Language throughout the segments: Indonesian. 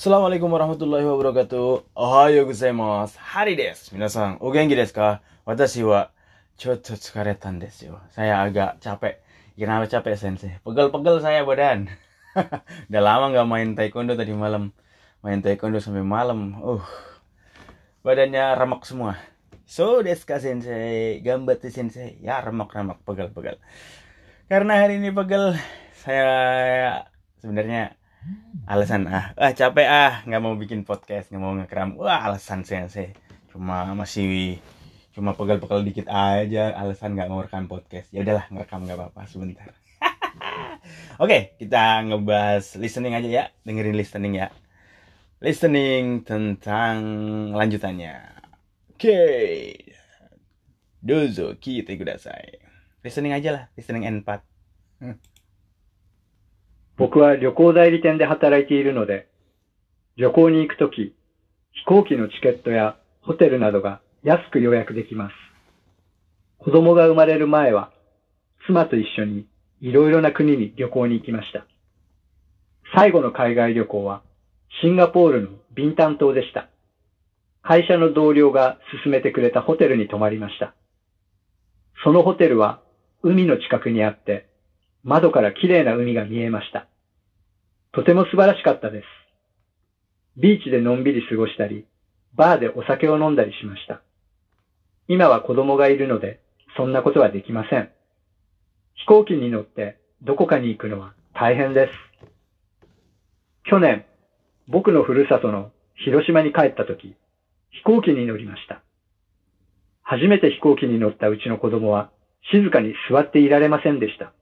Assalamualaikum warahmatullahi wabarakatuh. Ohayo gozaimasu. Hari desu. Minasan, o genki desu ka? Watashi wa chotto tsukaretan desu yo. Saya agak capek. Kenapa capek sensei? Pegel-pegel saya badan. Udah lama nggak main taekwondo tadi malam. Main taekwondo sampai malam. Uh, badannya remek semua. So desu ka sensei? Gambatte sensei. Ya remek-remek, pegel-pegel. Karena hari ini pegel, saya sebenarnya alasan ah, ah capek ah nggak mau bikin podcast nggak mau ngekeram. Wah alasan saya sih. Cuma masih cuma pegel-pegel dikit aja alasan nggak mau rekam podcast. Ya udahlah ngerekam nggak apa-apa sebentar. Oke kita ngebahas listening aja ya dengerin listening ya. Listening tentang lanjutannya. Oke. Dozo kita kudasai listening aja lah listening N4 hmm. 僕は旅行代理店で働いているので、旅行に行くとき、飛行機のチケットやホテルなどが安く予約できます。子供が生まれる前は、妻と一緒にいろいろな国に旅行に行きました。最後の海外旅行は、シンガポールのビンタン島でした。会社の同僚が勧めてくれたホテルに泊まりました。そのホテルは海の近くにあって、窓から綺麗な海が見えました。とても素晴らしかったです。ビーチでのんびり過ごしたり、バーでお酒を飲んだりしました。今は子供がいるので、そんなことはできません。飛行機に乗ってどこかに行くのは大変です。去年、僕のふるさとの広島に帰った時、飛行機に乗りました。初めて飛行機に乗ったうちの子供は静かに座っていられませんでした。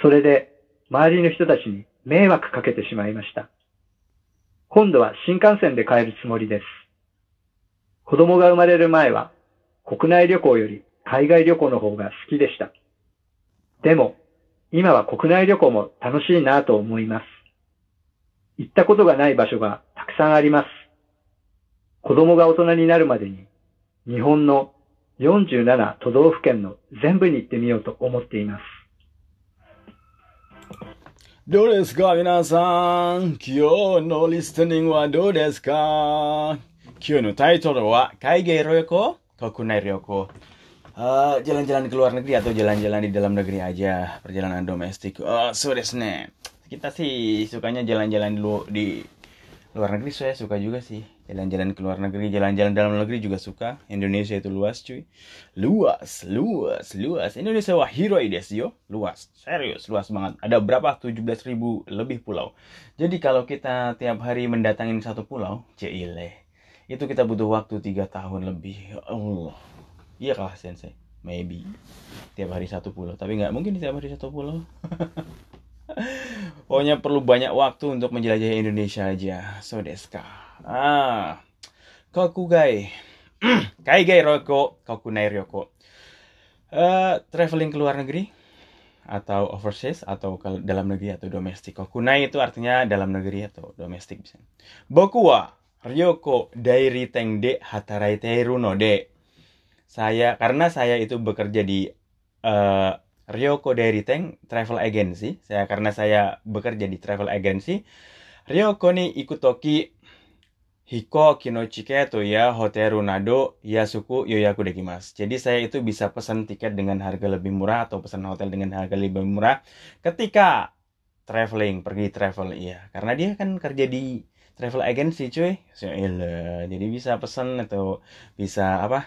それで周りの人たちに迷惑かけてしまいました。今度は新幹線で帰るつもりです。子供が生まれる前は国内旅行より海外旅行の方が好きでした。でも、今は国内旅行も楽しいなと思います。行ったことがない場所がたくさんあります。子供が大人になるまでに日本の47都道府県の全部に行ってみようと思っています。どうですか皆さん今日のリストニングはどうですか今日のタイトルは海外旅行国内旅行 Eh, jalan-jalan ke luar negeri atau jalan-jalan di dalam negeri aja perjalanan domestik oh so desu ne. kita sih sukanya jalan-jalan dulu di luar negeri saya suka juga sih jalan-jalan ke luar negeri jalan-jalan dalam negeri juga suka. Indonesia itu luas cuy. Luas luas luas. Indonesia wah hiroi desu yo. Luas serius luas banget. Ada berapa? 17 ribu lebih pulau. Jadi kalau kita tiap hari mendatangin satu pulau cile itu kita butuh waktu tiga tahun lebih. Ya Allah. Iya kah sensei? Maybe. Tiap hari satu pulau. Tapi nggak mungkin tiap hari satu pulau. Pokoknya perlu banyak waktu untuk menjelajahi Indonesia aja. So deska. Ah. Kokugai. Kaigai roko, kokunai ryoko. Eh, traveling ke luar negeri atau overseas atau ke dalam negeri atau domestik. Kokunai itu artinya dalam negeri atau domestik bisa. Boku wa ryoko dairi teng de hataraiteiru no de. Saya karena saya itu bekerja di eh, Ryoko Dairy Tank Travel Agency. Saya karena saya bekerja di travel agency. Ryoko ni ikutoki hikoki no chiketo ya hoteru nado yasuku yoyaku dekimasu. Jadi saya itu bisa pesan tiket dengan harga lebih murah atau pesan hotel dengan harga lebih murah ketika traveling, pergi travel iya. Karena dia kan kerja di travel agency cuy. Iyalah. jadi bisa pesan atau bisa apa?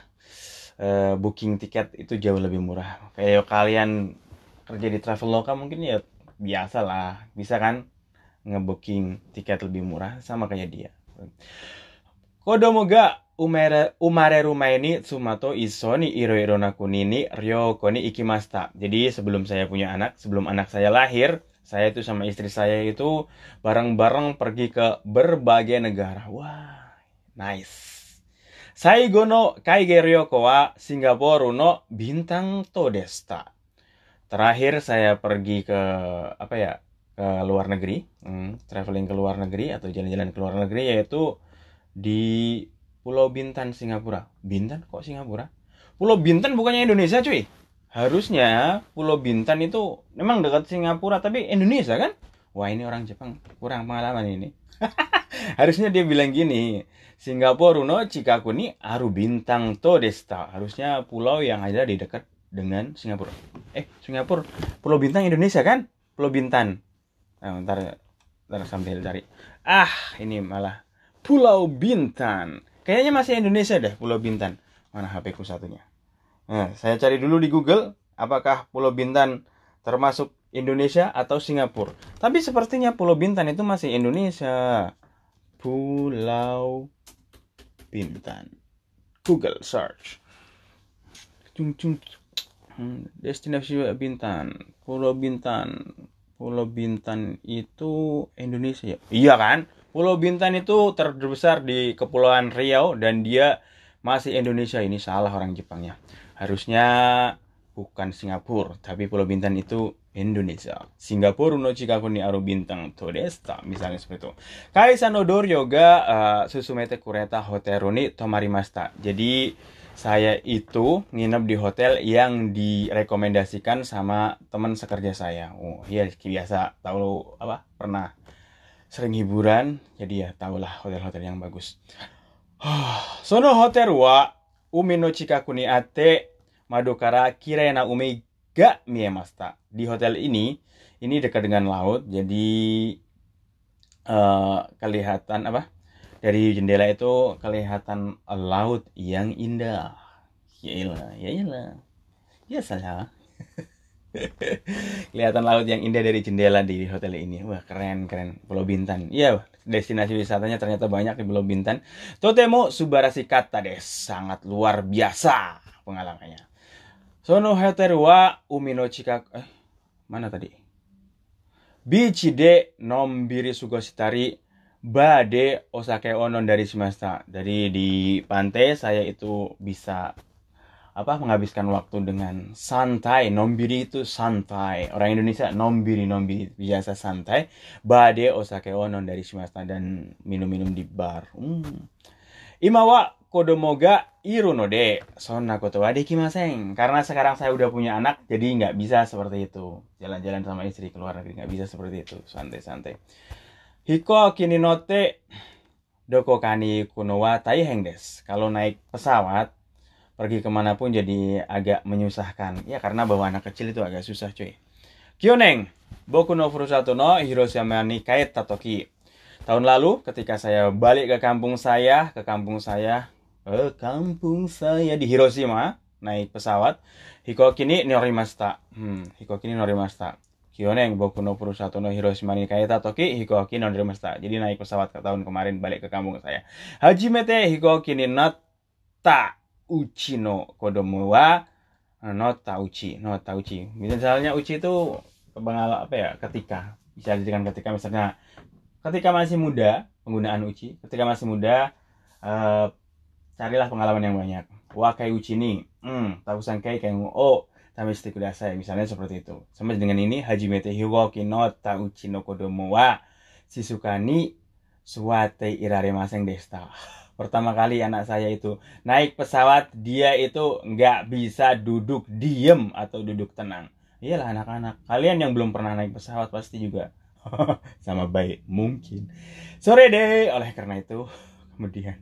eh, booking tiket itu jauh lebih murah. Kayak kalian kerja di Traveloka mungkin ya biasa lah, bisa kan ngebooking tiket lebih murah sama kayak dia. Kodomo ga umere umare rumah ini sumato iso ni iro iro nakuni ni ryoko ni ikimasta. Jadi sebelum saya punya anak, sebelum anak saya lahir, saya itu sama istri saya itu bareng-bareng pergi ke berbagai negara. Wah, nice. Saigo no Kaigai Ryoko wa Singapore no Bintang to desta. Terakhir saya pergi ke apa ya ke luar negeri, hmm, traveling ke luar negeri atau jalan-jalan ke luar negeri yaitu di Pulau Bintan Singapura. Bintan kok Singapura? Pulau Bintan bukannya Indonesia cuy. Harusnya Pulau Bintan itu memang dekat Singapura tapi Indonesia kan? Wah ini orang Jepang kurang pengalaman ini. Harusnya dia bilang gini, Singapura no Chikaku ni aru bintang to desta. Harusnya pulau yang ada di dekat dengan Singapura. Eh, Singapura, Pulau Bintang Indonesia kan? Pulau Bintan. Nah, ntar, ntar sambil cari. Ah, ini malah Pulau Bintan. Kayaknya masih Indonesia deh, Pulau Bintan. Mana HP ku satunya? Nah, saya cari dulu di Google, apakah Pulau Bintan termasuk Indonesia atau Singapura. Tapi sepertinya Pulau Bintan itu masih Indonesia. Pulau Bintan. Google search. Cung, cung, Hmm, destinasi Bintan, Pulau Bintan, Pulau Bintan itu Indonesia. Iya kan? Pulau Bintan itu terbesar di Kepulauan Riau dan dia masih Indonesia. Ini salah orang Jepangnya. Harusnya bukan Singapura, tapi Pulau Bintan itu Indonesia. Singapura no Chicago ni aru bintang todesta, misalnya seperti itu. Kaisa no yoga uh, susumete kureta hotel ni tomarimasta. Jadi saya itu nginep di hotel yang direkomendasikan sama teman sekerja saya. Oh iya biasa tahu apa pernah sering hiburan jadi ya tahulah hotel-hotel yang bagus. Sono hotel wa umi no chikaku ate madokara kirena umi ga miemasta. Di hotel ini ini dekat dengan laut jadi uh, kelihatan apa? Dari jendela itu kelihatan laut yang indah. Yaelah, yaelah. Ya salah. kelihatan laut yang indah dari jendela di hotel ini. Wah, keren, keren. Pulau Bintan. Iya, destinasi wisatanya ternyata banyak di Pulau Bintan. Totemo Subarasi Kata deh, sangat luar biasa pengalamannya. Sono hotel wa Umino Chika eh mana tadi? Bichi de Nombiri Sugositari Bade Osake Onon dari semesta. Dari di pantai saya itu bisa apa menghabiskan waktu dengan santai. Nombiri itu santai. Orang Indonesia nombiri nombiri biasa santai. Bade Osake Onon dari semesta dan minum-minum di bar. Hmm. Imawa kodomoga iruno de sonna koto wa. Karena sekarang saya udah punya anak, jadi nggak bisa seperti itu. Jalan-jalan sama istri keluar negeri nggak bisa seperti itu. Santai-santai. Hiko kini note doko kani kuno wa taiheng des. Kalau naik pesawat pergi ke mana pun jadi agak menyusahkan. Ya karena bawa anak kecil itu agak susah cuy. Kyoneng, boku no furusato no Hiroshima ni kait tatoki. Tahun lalu ketika saya balik ke kampung saya, ke kampung saya, ke kampung saya di Hiroshima naik pesawat, Hiko kini norimasta. Hmm, Hiko kini norimasta. Kyoneng boku no no Hiroshima ni kaeta toki hikoki no nirimashita. Jadi naik pesawat ke tahun kemarin balik ke kampung saya. Hajimete hikoki ni nata uchi no kodomo wa nota uchi, nota uchi. Misalnya uchi itu pengalaman apa ya? Ketika bisa dijadikan ketika misalnya ketika masih muda penggunaan uchi, ketika masih muda uh, carilah pengalaman yang banyak. Wakai uchi ni, hmm, tahu sangkai kayak oh tameshite kudasai. Misalnya seperti itu. Sama dengan ini, Hajimete Hiwoki no Tauchi no Kodomo wa Shizuka ni Suwate Iraremasen desta. Pertama kali anak saya itu naik pesawat, dia itu nggak bisa duduk diem atau duduk tenang. Iyalah anak-anak. Kalian yang belum pernah naik pesawat pasti juga sama baik mungkin. Sore deh. Oleh karena itu, kemudian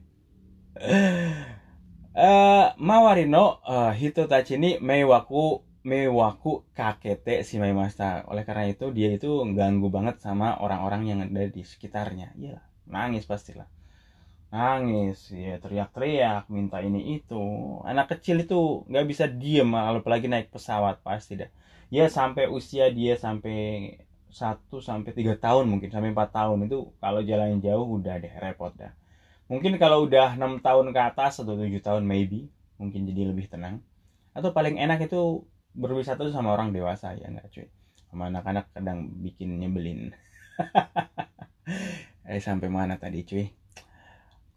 Uh, mawari no uh, hito tachi ni meiwaku mewaku kakete si Maimasta. Oleh karena itu dia itu ganggu banget sama orang-orang yang ada di sekitarnya. Iyalah, nangis pastilah. Nangis, ya teriak-teriak, minta ini itu. Anak kecil itu nggak bisa diem, apalagi naik pesawat pasti dah. Ya sampai usia dia sampai satu sampai tiga tahun mungkin sampai empat tahun itu kalau jalan jauh udah deh repot dah mungkin kalau udah enam tahun ke atas atau tujuh tahun maybe mungkin jadi lebih tenang. Atau paling enak itu berwisata tuh sama orang dewasa ya nggak cuy. Sama anak-anak kadang bikin nyebelin. Eh sampai mana tadi cuy?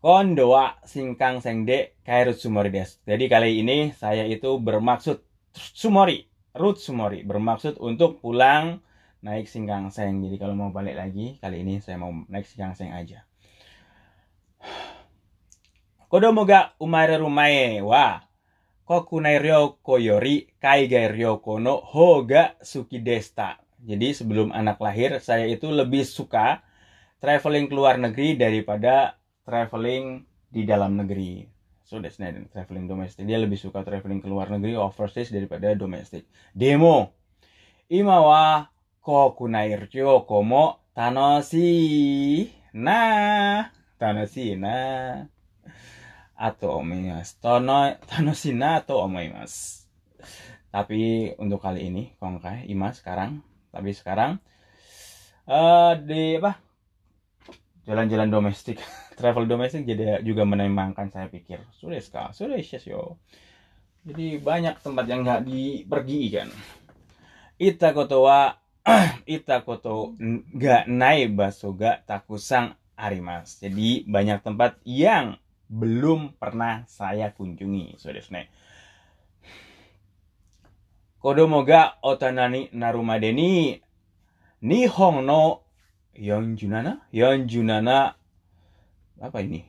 Kondoa singkang sengde kairut sumori des. Jadi kali ini saya itu bermaksud sumori root sumori bermaksud untuk pulang naik singkang seng. Jadi kalau mau balik lagi kali ini saya mau naik singkang seng aja Kodomoga umare mae wa kokunai ryoko yori kaigai ryoko kono hoga suki desta. Jadi sebelum anak lahir saya itu lebih suka traveling ke luar negeri daripada traveling di dalam negeri. So that's not traveling domestik. Dia lebih suka traveling ke luar negeri overseas daripada domestik. Demo. imawa wa kokunai ryoko mo tanoshi. Nah, tanoshi nah atau omimas. Tono tanoshi na atau omimas. Tapi untuk kali ini kongkai ima sekarang. Tapi sekarang uh, di apa jalan-jalan domestik travel domestik jadi juga menembangkan saya pikir sudah sekali sudah yo jadi banyak tempat yang nggak dipergi kan ita koto wa ita koto nggak naik baso ga takusang arimas jadi banyak tempat yang belum pernah saya kunjungi sudah so Kodomo ga otanani narumade ni Nihon no 47? 47 apa ini?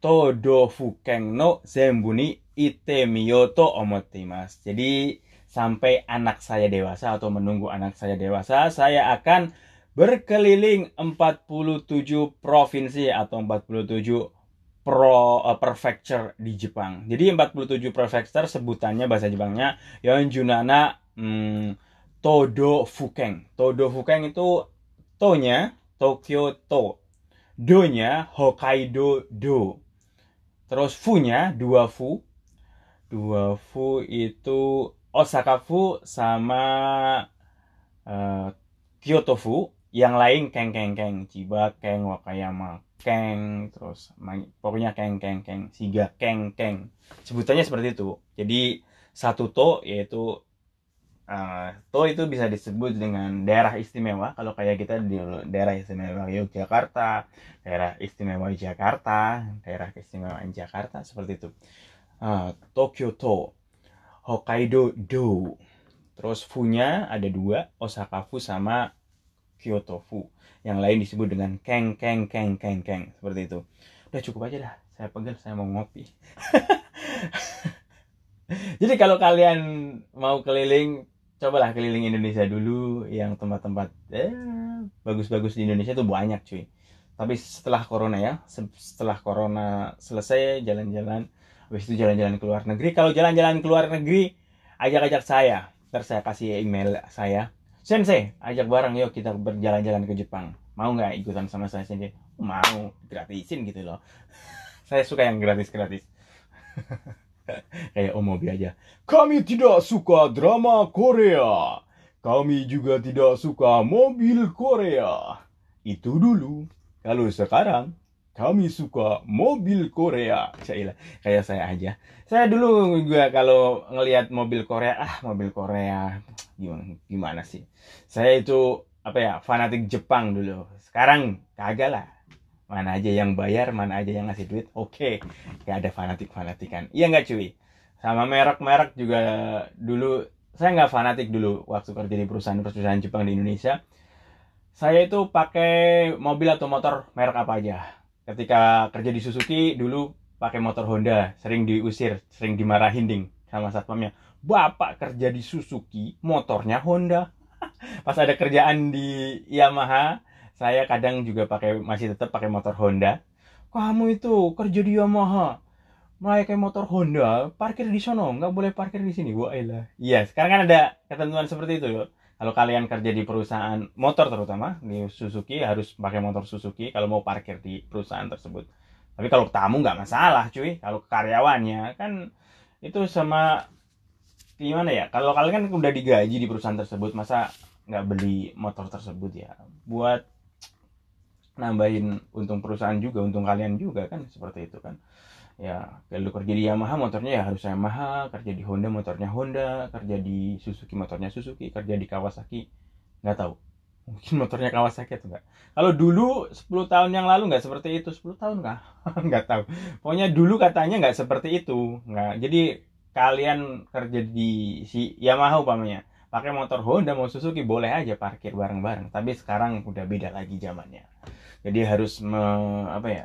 Todo fuken no zenbu ni ite miyoto omotimas. Jadi sampai anak saya dewasa atau menunggu anak saya dewasa, saya akan berkeliling 47 provinsi atau 47 pro uh, prefecture di Jepang. Jadi 47 prefecture sebutannya bahasa Jepangnya Yonjunana hmm, Todo Fuken. Todo Fuken itu to-nya Tokyo To. Do-nya Hokkaido Do. Terus fu-nya dua fu. Dua fu itu Osaka fu sama uh, Kyoto fu. Yang lain keng keng keng Chiba keng Wakayama keng terus pokoknya keng keng keng siga keng keng. Sebutannya seperti itu jadi satu to yaitu uh, to itu bisa disebut dengan daerah istimewa. Kalau kayak kita di daerah istimewa Yogyakarta daerah istimewa Jakarta daerah keistimewaan Jakarta seperti itu. Uh, Tokyo to Hokkaido do. Terus fu-nya ada dua Osaka fu sama Kyoto fu. Yang lain disebut dengan keng keng keng keng keng. Seperti itu. Udah cukup aja dah. Saya pegel saya mau ngopi. Jadi kalau kalian mau keliling cobalah keliling Indonesia dulu. Yang tempat-tempat eh, bagus-bagus di Indonesia tuh banyak cuy. Tapi setelah corona ya setelah corona selesai jalan-jalan habis itu jalan-jalan ke luar negeri. Kalau jalan-jalan ke luar negeri ajak-ajak saya. Ntar saya kasih email saya Sensei, ajak bareng yuk kita berjalan-jalan ke Jepang. Mau nggak ikutan sama saya Sensei? Mau, gratisin gitu loh. saya suka yang gratis-gratis. Kayak Om Mobi aja. Kami tidak suka drama Korea. Kami juga tidak suka mobil Korea. Itu dulu. Kalau sekarang, kami suka mobil Korea. Cailah, kayak saya aja. Saya dulu juga kalau ngelihat mobil Korea, ah mobil Korea gimana gimana sih? Saya itu apa ya fanatik Jepang dulu. Sekarang kagak lah. Mana aja yang bayar mana aja yang ngasih duit oke. Okay. gak ada fanatik fanatikan iya nggak cuy? Sama merek-merek juga dulu saya nggak fanatik dulu waktu kerja di perusahaan-perusahaan Jepang di Indonesia. Saya itu pakai mobil atau motor merek apa aja. Ketika kerja di Suzuki dulu pakai motor Honda sering diusir sering dimarahin ding sama satpamnya bapak kerja di Suzuki, motornya Honda. Pas ada kerjaan di Yamaha, saya kadang juga pakai masih tetap pakai motor Honda. Kamu itu kerja di Yamaha, kayak motor Honda, parkir di sono, nggak boleh parkir di sini. Wah, iya. Iya, sekarang kan ada ketentuan seperti itu loh. Kalau kalian kerja di perusahaan motor terutama di Suzuki harus pakai motor Suzuki kalau mau parkir di perusahaan tersebut. Tapi kalau tamu nggak masalah, cuy. Kalau karyawannya kan itu sama gimana ya? Kalau kalian kan udah digaji di perusahaan tersebut masa nggak beli motor tersebut ya? Buat nambahin untung perusahaan juga untung kalian juga kan seperti itu kan. Ya kalau kerja di Yamaha motornya ya harus Yamaha kerja di Honda motornya Honda kerja di Suzuki motornya Suzuki kerja di Kawasaki nggak tahu. Mungkin motornya Kawasaki atau enggak kalau dulu 10 tahun yang lalu nggak seperti itu. 10 tahun nggak? Nggak tahu. Pokoknya dulu katanya nggak seperti itu. Nggak. Jadi kalian kerja di si Yamaha umpamanya pakai motor Honda mau Suzuki boleh aja parkir bareng-bareng. Tapi sekarang udah beda lagi zamannya. Jadi harus me, apa ya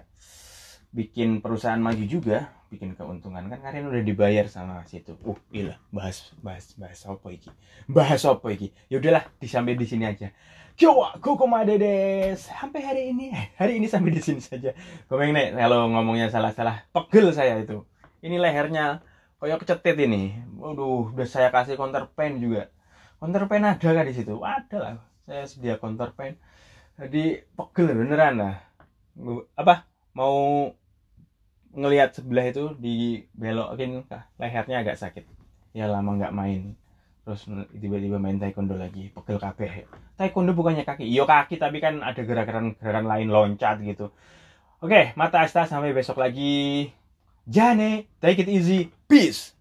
bikin perusahaan maju juga bikin keuntungan. Kan kalian udah dibayar sama situ uh gila. Bahas bahas bahas apa iki? Bahas apa iki? Ya disampai di sini aja. Coba koma dedes sampai hari ini hari ini sampai di sini saja. Komeng nek kalau ngomongnya salah-salah pegel saya itu. Ini lehernya kayak kecetit ini. Waduh udah saya kasih counter pen juga. Counter pen ada kan di situ? Ada lah. Saya sedia counter pen. Jadi pegel beneran lah. Apa? Mau ngelihat sebelah itu dibelokin lehernya agak sakit. Ya lama nggak main. Terus tiba-tiba main taekwondo lagi. Pegel kabeh. Taekwondo bukannya kaki? Iyo kaki tapi kan ada gerakan-gerakan lain loncat gitu. Oke mata asta sampai besok lagi じゃあね、take it easy, peace!